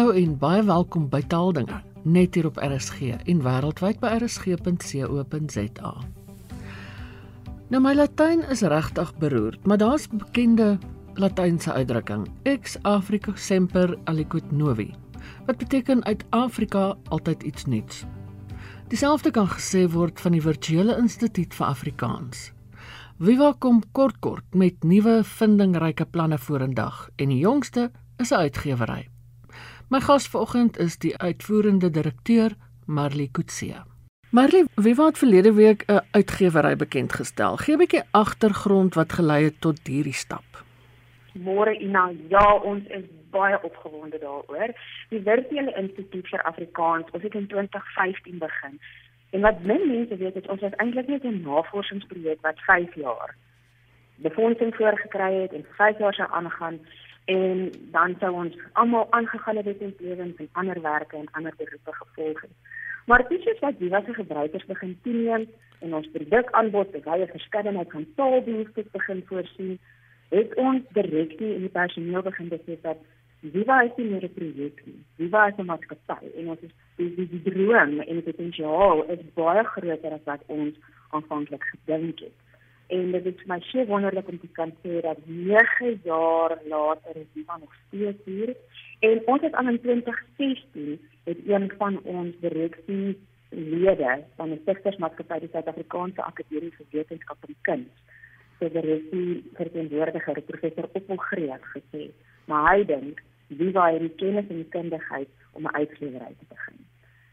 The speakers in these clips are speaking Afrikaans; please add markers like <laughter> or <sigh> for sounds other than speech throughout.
Hallo en baie welkom by Taaldinge net hier op RSG en wêreldwyd by rsg.co.za. Nou my Latyn is regtig beroerd, maar daar's bekende Latynse uitdrukking ex Africa semper aliquid novi wat beteken uit Afrika altyd iets nuuts. Dieselfde kan gesê word van die Virtuele Instituut vir Afrikaans. Viva kom kort kort met nuwe vindingryke planne vorendag en die jongste is 'n uitgewery. My gas vanoggend is die uitvoerende direkteur Marley Kutse. Marley, wie wat verlede week 'n uitgewery bekend gestel. Gee 'n bietjie agtergrond wat gelei het tot hierdie stap. Môre Ina, ja, ons is baie opgewonde daaroor. Die Virtuele Instituut vir Afrikaans, ons het in 2015 begin. En wat min mense weet, is ons het eintlik net 'n navorsingsprojek wat 5 jaar befondsing voorgekry het en 5 jaar sou aangaan en dan sou ons almal aangegaan het in lewens en ander werke en ander beroepe gevolg het. Maar dit is wat die wasse gebruikers begin toeneem en ons produkaanbod baie verskeidenheid van taalbehoeftes begin voorsien, het ons direkte in die personeel begin besef dat Viva is nie meer 'n projek nie. Viva is 'n maatskappy en ons is die, die, die droom en die potensiaal is baie groter as wat ons aanvanklik gedink het en dit is my so wonderlik om te kan sê dat 9 jaar later is Viva nog steeds hier. En ons het aan in 2016 het een van ons direksie lede van die Stichtingsmaatskappy die Suid-Afrikaanse Akademie vir Wetenskap en Kuns vir die direksie verteenwoordiger professor Oppelgreep gesê. Maar hy dink Viva het die kennis en die kundigheid om 'n uitgewery te begin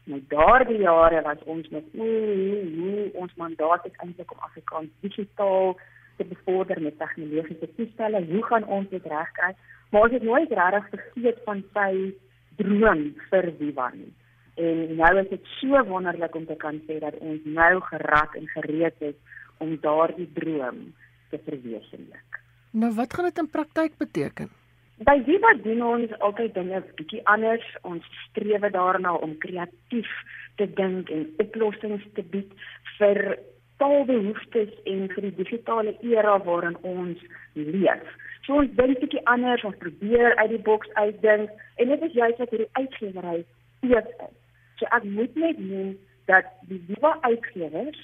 Nou daardie jare was ons met hoe ons mandaat is eintlik om Afrikaans digitaal te bevorder met tegnologiese toestelle. Hoe gaan ons dit regkry? Maar ons het nooit regtig vergeet van sy droom vir Vivan. En nou is dit so wonderlik om te kan sê dat ons nou gerad en gereed is om daardie droom te verwesenlik. Nou wat gaan dit in praktyk beteken? By wat doen ons altyd dinge bietjie anders. Ons streef daarna om kreatief te dink en oplossings te bied vir taalbehoeftes en vir die digitale era waarin ons leef. So ons dink bietjie anders, ons probeer uit die boks uitdink en dit is juist wat hierdie uitgewery ook is. So ek moet net noem dat die nuwe uitgewers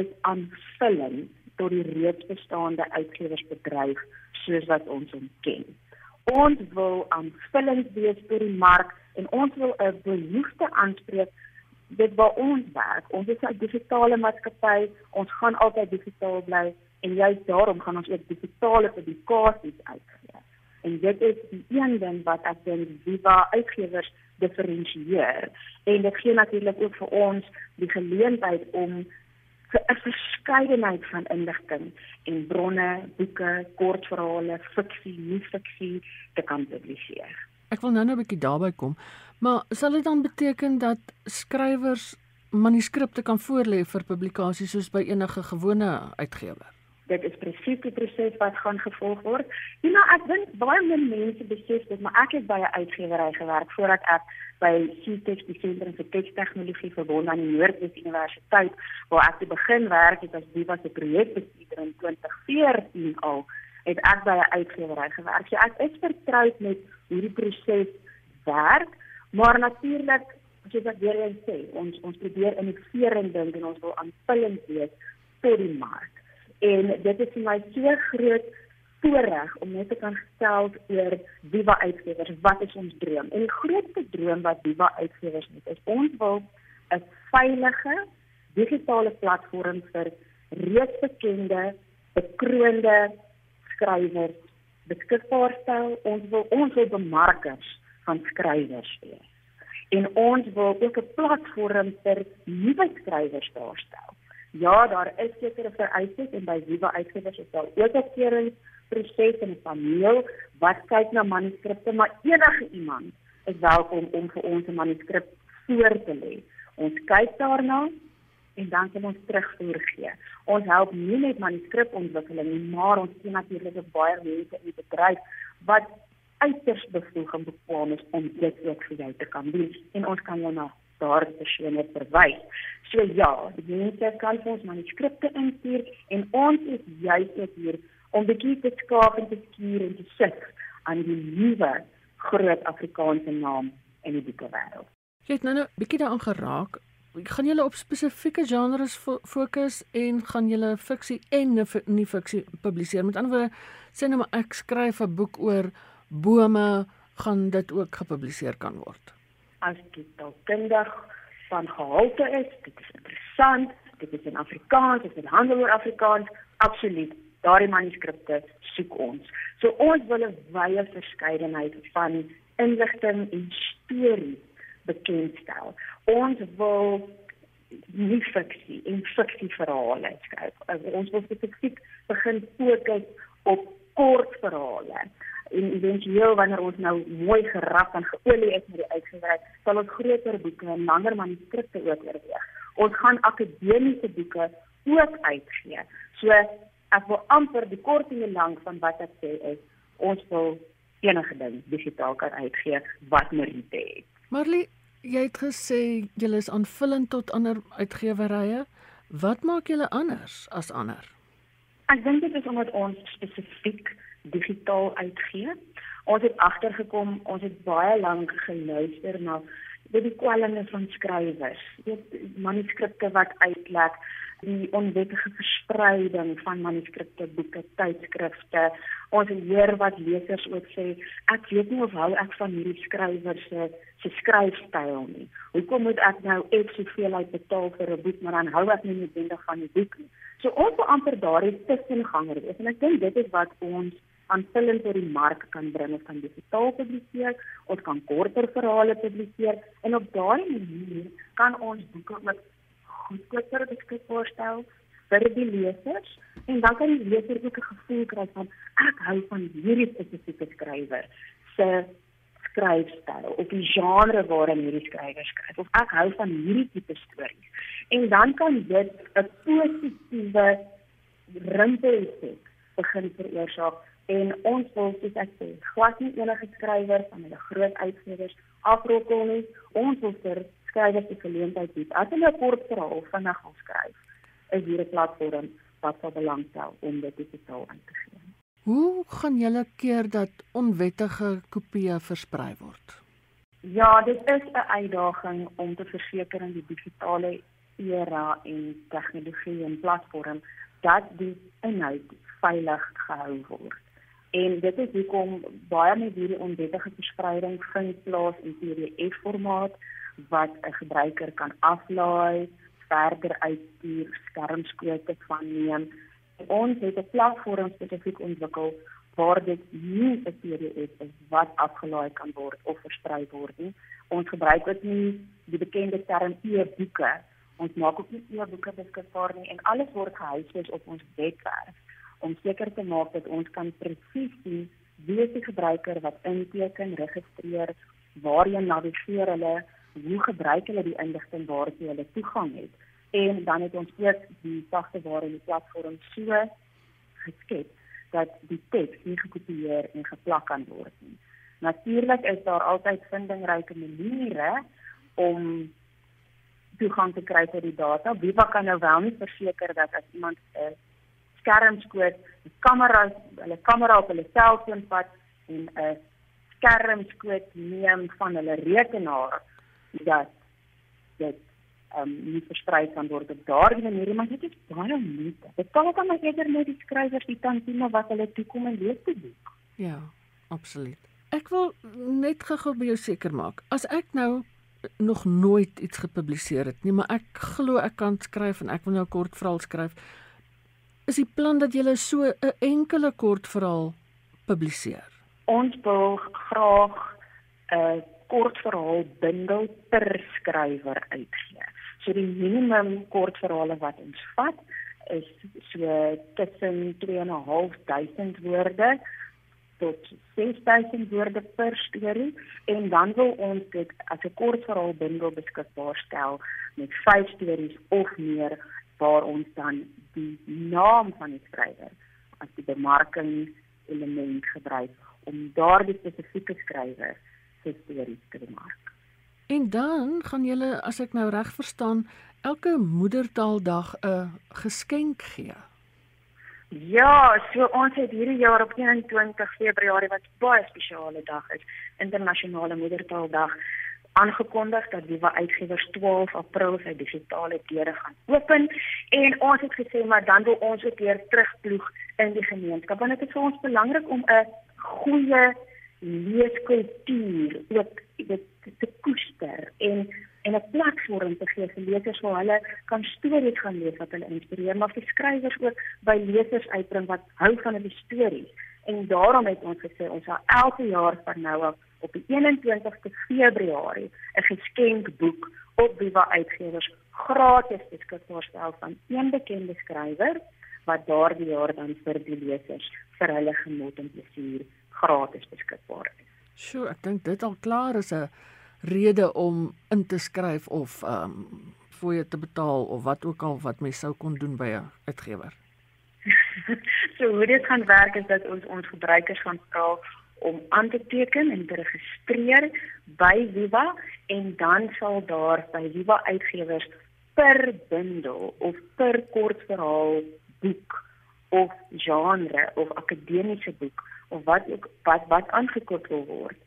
is aanvullend tot die reeds bestaande uitgewersbedryf soos wat ons hom ken ons wil aanvullend wees vir die mark en ons wil 'n behoefte aanspreek. Dit waar ons werk ons is 'n digitale maatskappy ons gaan altyd digitaal bly en juist daarom gaan ons ook digitale publikasies uitgee. En dit is die een ding wat ek dink Viva uitgewers diferensieer en dit gee natuurlik ook vir ons die geleentheid om 'n verskeidenheid van inligting en bronne, boeke, kortverhale, fiksie, nie-fiksie te kan publiseer. Ek wil nou-nou 'n bietjie daarby kom, maar sal dit dan beteken dat skrywers manuskripte kan voorlê vir publikasie soos by enige gewone uitgewer? dit is presies die proses wat gaan gevolg word. Ja, nou ek dink baie min mense besef dit, maar ek het by 'n uitgewery gewerk voordat ek by CTech die sentrum vir tekstegnologie verbond aan die Noordwes Universiteit waar ek te begin werk het as die was 'n projekbestuurder in 2014 al het ek by 'n uitgewery gewerk. So ek is vertroud met hoe die proses werk, maar natuurlik soos ek weer eens sê, ons ons probeer innovering dink en ons wil aanvullend wees tot die mark en dit is vir my so groot voorreg om net te kan gestel oor Viva Uitgewers wat is ons droom? En die grootste droom wat Viva Uitgewers het is ons wil 'n veilige digitale platform vir reeds bekende bekroonde skrywers beskikbaar stel. Ons wil ons wil bemarkers van skrywers wees. En ons wil ook 'n platform vir nuwe skrywers daarstel. Ja, daar is sekere vereistes en by Viva Uitgewers is daar ook 'n keuringsproses en 'n paneel wat kyk na manuskripte, maar enige iemand is welkom om vir ons 'n manuskrip voor te lê. Ons kyk daarna en dan kan ons terugvoer gee. Ons help nie net manuskripontwikkeling nie, maar ons sien natuurlik baie mense in die bedryf wat uiters bevoeg en bekwame is om dit ook vir jou te kan doen en ons kan jou na daardie persone verwys. So ja, die mense kan ons manuskripte instuur en ons is juist net hier om bietjie te skaaf en te skuur en te sit aan die nuwe groot Afrikaanse naam in die boekewêreld. Jy het nou nou bietjie daaraan geraak. Gaan julle op spesifieke genres fo fokus en gaan julle fiksie en nie fiksie publiseer? Met ander woorde, sê nou maar ek skryf 'n boek oor bome, gaan dit ook gepubliseer kan word. As dit taalkundig van gehalte is, dit is interessant, dit is in Afrikaans, dit handel oor Afrikaans, absoluut. Daardie manuskripte soek ons. So ons wil 'n wye verskeidenheid van inligting en stories bekendstel. Ons wil nie fiksie en fiksieverhale skryf. Ons wil spesifiek begin fokus op kortverhale. En eventueel wanneer ons nou mooi geraf en geolie is met die uitgewerk, sal ons groter boeke en langer manuskripte ook oorweeg. Ons gaan akademiese boeke ook uitgee. So ek wil amper die kort en die lank van wat ek sê is ons wil enige ding digitaal kan uitgee wat meriete het. Marley, jy het gesê jy is aanvullend tot ander uitgewerrye. Wat maak julle anders as ander? Ek dink dit is omdat ons spesifiek digitaal uitgee. Ons het agtergekom, ons het baie lank geluister na die kwallinge van skrywers. Dit manuskripte wat uitlek die onwettige verspreiding van manuskripte, boeke, tydskrifte. Ons hoor wat lesers ook sê, ek weet nie of hou ek van hierdie skrywers se se skryfstyl nie. Hoekom moet ek nou ek soveel uit betaal vir 'n boek, maar dan hou ek nie noodwendig van die boek nie. So ons wil amper daardie tussenganger wees en ek dink dit is wat ons aanvullend vir die mark kan bring of kan digitaal publiseer, ons kan korter verhale publiseer en op daardie manier kan ons boeke ook goedkoper beskikbaar stel vir die lesers en dan kan die leser ook 'n gevoel kry van ek hou van hierdie spesifieke skrywer se skryfstyl of die genre waarin hierdie skrywer skryf of ek hou van hierdie tipe stories. En dan kan dit 'n positiewe rimpeleffek begin veroorsaak en ons wil soos ek sê glad nie enige skrywer van hulle groot uitgewers afrokkel nie. Ons wil vir skrywers die geleentheid bied. As hulle 'n kort verhaal vinnig wil skryf, is hier 'n platform wat sal belangstel om dit digitaal in te gee. Hoe gaan julle keer dat onwettige kopieë versprei word? Ja, dit is 'n uitdaging om te verseker in die digitale era en tegnologie en platform dat die inhoud veilig gehou word. En dit is hoekom baie met hierdie onwettige verspreiding vind plaas in PDF-formaat wat 'n gebruiker kan aflaai, verder uitstuur, skermskote van neem. Ons het 'n platform spesifiek ontwikkel waar dit nie 'n PDF is wat afgelaai kan word of versprei word nie. Ons gebruik ook nie die bekende term e-boeke. Ons maak ook nie e-boeke beskikbaar nie en alles word gehuisves op ons webwerf om seker te maak dat ons kan presies sien wie die gebruiker wat inteken, registreer, waarheen navigeer hulle hoe gebruik hulle die inligting waartoe hulle toegang het en dan het ons ook die sagte ware in die platform so geskep dat die teks nie gekopieer en geplak kan word nie. Natuurlik is daar altyd vindingryke maniere om toegang te kry tot die data. Wie kan nou wel nie verseker dat as iemand 'n skermskoot, 'n kamera, hulle kamera op hulle selfoon vat en 'n skermskoot neem van hulle rekenaar dat dit ehm um, nie versprei kan word op daardie manier maar dit is baie moeite. Dit kan ook maar eerder net die skrywers die tantieme wat hulle toekom en lees te doen. Ja, absoluut. Ek wil net gou by jou seker maak. As ek nou nog nooit iets gepubliseer het nie, maar ek glo ek kan skryf en ek wil nou 'n kort verhaal skryf. Is die plan dat jy so 'n enkele kort verhaal publiseer? Ons wil graag 'n uh, kortverhaal bundel per skrywer uitgee. So die minimum kortverhale wat ons vat is so tussen 2.500 woorde tot 6000 woorde per storie en dan wil ons dit as 'n kortverhaal bundel beskikbaar stel met 5 stories of meer waar ons dan die naam van die skrywer as die bemarking element gebruik om daardie spesifieke skrywer se stories te maak. En dan gaan julle as ek nou reg verstaan, elke moedertaaldag 'n geskenk gee. Ja, so ons het hierdie jaar op 21 Februarie wat baie spesiale dag is, internasionale moedertaaldag, aangekondig dat Viva Uitgewers 12 April sy digitale deure gaan open en ons het gesê maar dan wil ons ook weer terugploeg in die gemeenskap want dit is vir ons belangrik om 'n goeie leeskultuur ook dit te koester en en 'n platform te gee vir lesers waar hulle kan stories gaan lees wat hulle inspireer maar vir skrywers ook by lesers uitbring wat hou van hulle stories. En daarom het ons gesê ons sal elke jaar van nou af op die 21ste Februarie 'n geskenkboek op Viva Uitgewers gratis beskikbaar stel van een bekende skrywer wat daardie jaar dan vir die lesers vir hulle genot en plesier gratis beskikbaar is. Sjoe, ek dink dit al klaar is 'n rede om in te skryf of ehm um, fooie te betaal of wat ook al wat mens sou kon doen by 'n uitgewer. <laughs> so hoe dit gaan werk is dat ons ons gebruikers gaan vra om aan te teken en te registreer by Viva en dan sal daar by Viva uitgewers per bundel of per kortverhaal boek of genre of akademiese boek of wat ook wat wat aangekoop wil word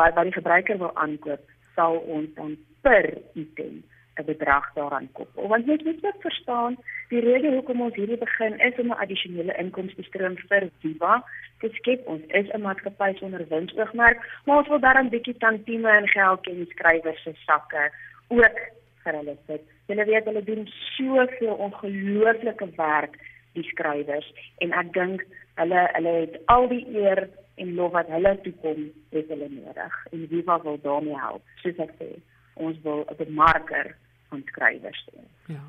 wat wat die gebruiker wil aankoop sal ons dan per item 'n bedrag daaraan koppel. Want jy moet net verstaan, die rede hoekom ons hierdie begin is om 'n addisionele inkomste stroom vir Viva te skep. Ons is 'n maatskappy sonder winsoogmerk, maar ons wil daarom bietjie tantieme en geld in skrywers se sakke ook vir hulle sit. Julle weet hulle doen soveel ongelooflike werk die skrywers en ek dink hulle hulle het al die eer en lof wat hulle toekom het hulle nodig en Viva wil daarmee help. Soos ek sê, ons wil 'n bemarker van skrywers doen. Ja.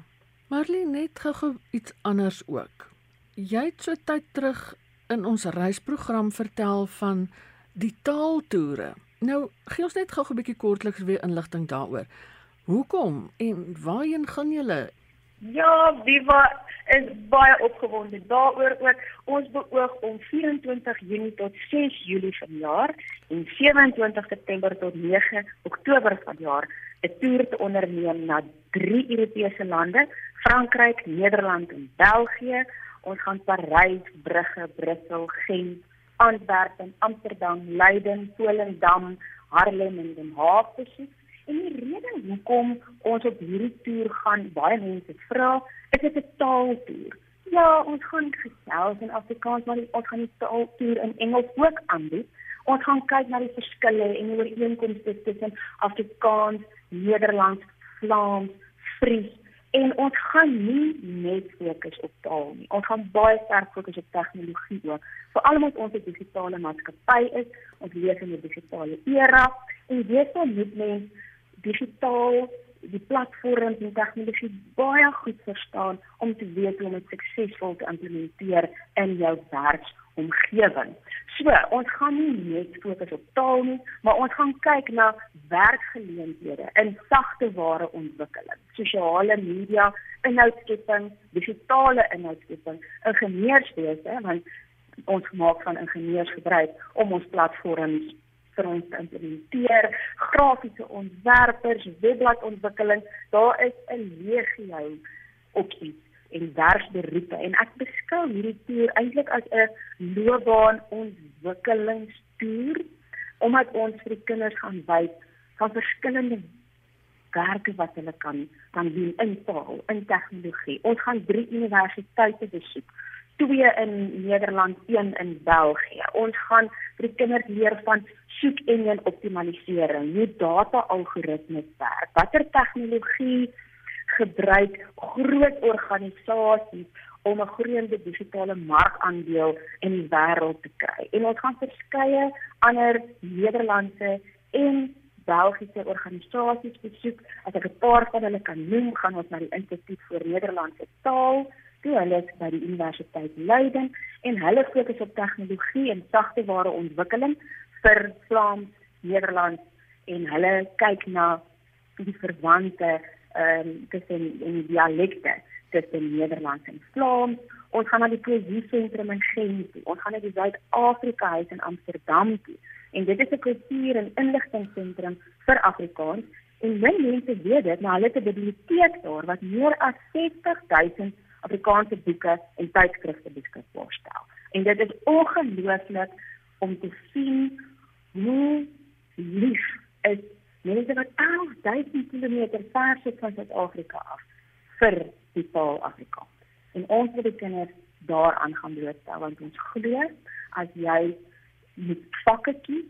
Marley net gou iets anders ook. Jy het so tyd terug in ons reisprogram vertel van die taaltoere. Nou, gee ons net gou 'n bietjie kortliks weer inligting daaroor. Hoekom en waarheen gaan julle? Ja, Viva is baie opgewonde daaroor ook. Ons beoog om 24 Junie tot 6 Julie vanjaar en 27 September tot 9 Oktober vanjaar 'n toer te onderneem na drie Europese lande: Frankryk, Nederland en België. Ons gaan Parys, Brugge, Brussel, Gent, Antwerpen, Amsterdam, Leiden, Volendam, Haarlem en Den Haag besoek. En die hoekom ons op hierdie toer gaan, baie mense vra, is dit 'n taaltoer. Ja, ons gaan gesels in Afrikaans, maar ons gaan die taaltoer in Engels ook aanbied. Ons gaan kyk na die verskille en die ooreenkomste tussen Afrikaans, Nederlands, Vlaams, Fries en ons gaan nie net fokus op taal nie. Ons gaan baie sterk fokus op tegnologie ook. Veral omdat ons 'n digitale maatskappy is, ons leef in 'n digitale era en weet ons moet mens digitaal die platforms en tegnologie baie goed verstaan om te weet hoe om dit suksesvol te implementeer in jou werk omgewing. So, ons gaan nie net fokus op taal nie, maar ons gaan kyk na werkgeleenthede in sagte ware ontwikkeling, sosiale media, inhoudskepping, digitale inhoudskepping, ingenieurswese, want ons maak van ingenieurs gebruik om ons platforms vir ons te implementeer, grafiese ontwerpers, webbladontwikkeling, daar is 'n legio opsies en werksberoepe en ek beskou hierdie toer eintlik as 'n loopbaanontwikkelingstoer omdat ons vir die kinders gaan wys van verskillende werke wat hulle kan kan doen in taal, in tegnologie. Ons gaan drie universiteite besoek. Twee in Nederland, een in België. Ons gaan vir die kinders leer van soek engine optimalisering, hoe data algoritmes werk, watter tegnologie gebruik groot organisasies om 'n groeiende digitale markandeel in die wêreld te kry. En ons gaan verskeie ander Nederlandse en Belgiese organisasies besoek. As ek 'n paar van hulle kan noem, gaan ons na die Instituut vir Nederlandse Taal, toe hulle by die Universiteit Leiden en hulle fokus op tegnologie en sagte ware ontwikkeling vir Vlaams, Nederlands en hulle kyk na die verwante ehm um, tussen in die dialekte tussen Nederlands en Vlaams. Ons gaan na die poesie sentrum in Gent. Ons gaan na die Suid-Afrika huis in Amsterdam toe. En dit is 'n kultuur en inligtingseentrum vir Afrikaans. En min mense weet dit, maar hulle het 'n biblioteek daar wat meer as 60000 Afrikaanse boeke en tydskrifte beskikbaar stel. En dit is ongelooflik om te sien hoe lief is mense wat 11000 km ver sit van Suid-Afrika af vir die taal Afrikaans. En ons wil die kinders daaraan gaan blootstel want ons glo as jy met vakke kies,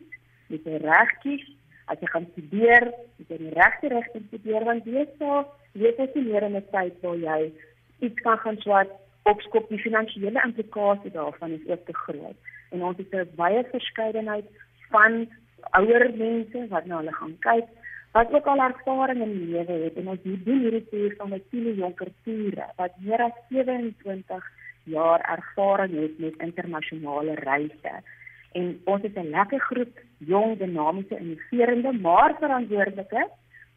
met die reg kies, as jy gaan studeer, met die regte rigting studeer want jy sal weet jy meer in 'n tyd waar jy iets kan gaan swat opskop die finansiële implikasie daarvan is ook te groot. En ons het 'n baie verskeidenheid van ouer mense wat na hulle gaan kyk wat ook al ervaring in die lewe het en ons doen hierdie toer van met Tine Jonker toere wat meer as 27 jaar ervaring het met internasionale reise. En ons het 'n lekker groep jong dinamiese innoverende maar verantwoordelike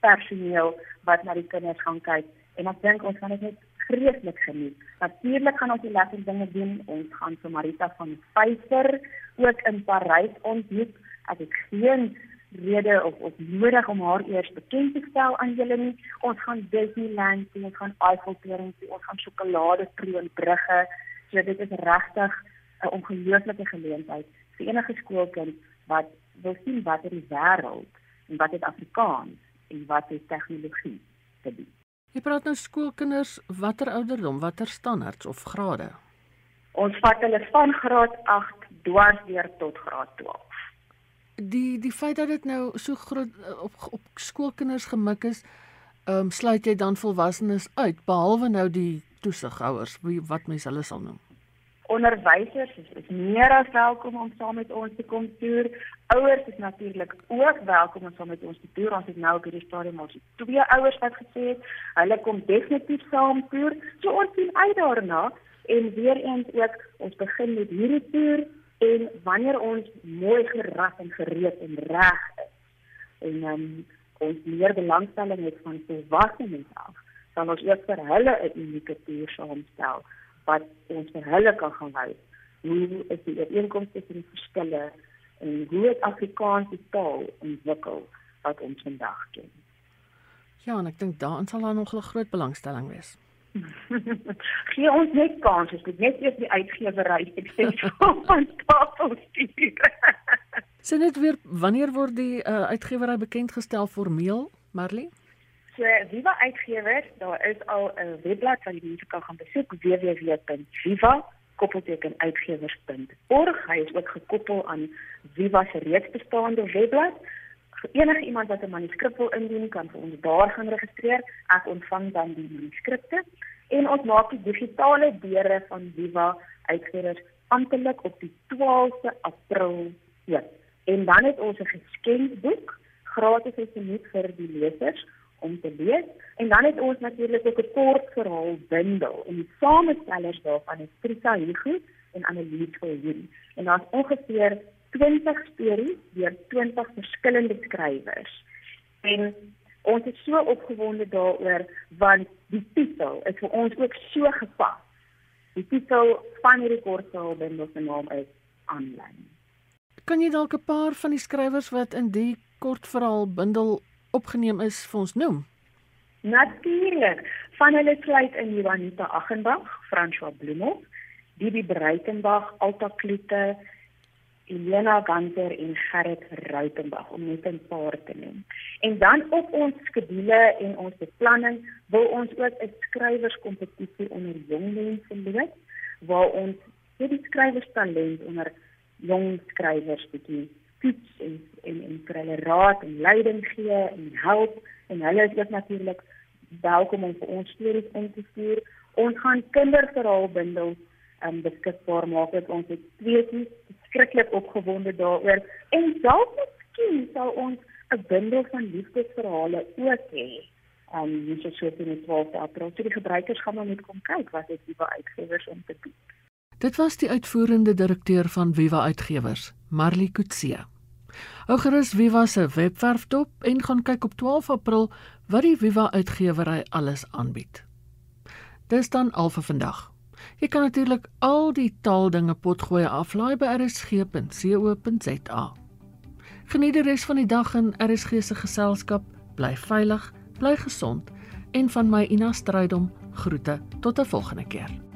personeel wat na die kinders gaan kyk en ek dink ons gaan dit net vreeslik geniet. Natuurlik gaan ons die lekker dinge doen. Ons gaan vir Marita van Pfeifer ook in Parys ontmoet. Ek het geen rede of of nodig om haar eers bekend te stel aan julle nie. Ons gaan Disneyland sien, ons gaan Eiffeltoring sien, ons gaan sjokolade proe in brugge. So dit is regtig 'n ongelooflike geleentheid vir enige skoolkind wat wil sien wat in die wêreld en wat het Afrikaans en wat het tegnologie te bied. Jy praat nou skoolkinders, watter ouderdom, watter standaards of grade? Ons vat hulle van graad 8 dwars deur tot graad 12 die die feit dat dit nou so groot eh, op op skoolkinders gemik is, ehm um, sluit jy dan volwassenes uit behalwe nou die toesighouers wie wat mense hulle sal noem. Onderwysers is, is meer as welkom om saam met ons te kom toer. Ouers is natuurlik ook welkom om saam met ons te toer. Ons het nou op hierdie stadium ons twee ouers wat gesê het hulle kom definitief saam toer. So ons sien uit daarna en weer eens ook ons begin met hierdie toer en wanneer ons mooi geras en gereed en reg is en um, ons meer belangstelling het van volwassenes af dan ons ook vir hulle 'n unieke toer saamstel wat ons vir hulle kan gaan wys hoe is die ooreenkomste tussen die verskille en hoe het Afrikaans die taal ontwikkel wat ons vandag ken. Ja, en ek dink daarin sal daar nog 'n groot belangstelling wees. <laughs> Gee ons net kans, ek moet net eers die uitgewery ek sê <laughs> van tafel stuur. Sien net weer wanneer word die uh, uitgewery bekend gestel formeel, Marley? So, Viva Uitgewers, daar is al 'n webblad wat jy mense kan gaan besoek www.viva koppelteken uitgewers.org. Hy is ook gekoppel aan Viva se reeds bestaande webblad enige iemand wat 'n manuskrip wil indien kan vir ons daar gaan registreer. Ek ontvang dan die manuskripte en ons maak die digitale deure van Viva uitgewers amptelik op die 12de April oop. En dan het ons 'n geskenkboek gratis gesien vir die lesers om te lees en dan het ons natuurlik ook 'n kort verhaal bundel en die samestellers daarvan is Trisa Hugo en Annelies Viljoen. En daar's ongeveer 20 stories deur 20 verskillende skrywers. En ons is so opgewonde daaroor want die titel is vir ons ook so gepas. Die titel van hierdie kortverhaal se naam is Aanlyn. Kan jy dalk 'n paar van die skrywers wat in die kortverhaal bundel opgeneem is vir ons noem? Natuurlik. Van hulle sluit in Juanita Aghenbach, François Bloemhof, Bibi Breitenberg, Alta Kloete, Elena Ganter en Gerrit Rautenbach om net 'n paar te noem. En dan op ons skedule en ons beplanning wil ons ook 'n skrywerskompetisie onder jong mense loop waar ons vir die skrywerstalent onder jong skrywers bietjie toets en en en vir hulle raad en leiding gee en help en hulle is ook natuurlik welkom om vir ons stories in te stuur. Ons gaan kinderverhaalbundels um, beskikbaar maak het ons het twee skrikkelik opgewonde daaroor en dalk miskien sal ons 'n bundel van liefdesverhale ook hê. Um hier is so teen die 12de April. So die gebruikers gaan maar net kom kyk wat dit Viva Uitgewers om te bied. Dit was die uitvoerende direkteur van Viva Uitgewers, Marley Kutse. Hou gerus Viva se webwerf dop en gaan kyk op 12 April wat die Viva Uitgewery alles aanbied. Dis dan al vir vandag. Jy kan natuurlik al die taaldinge potgooi aflaai by rsg.co.za. Geniet die res van die dag in RSG se geselskap. Bly veilig, bly gesond en van my Ina Strydom groete tot 'n volgende keer.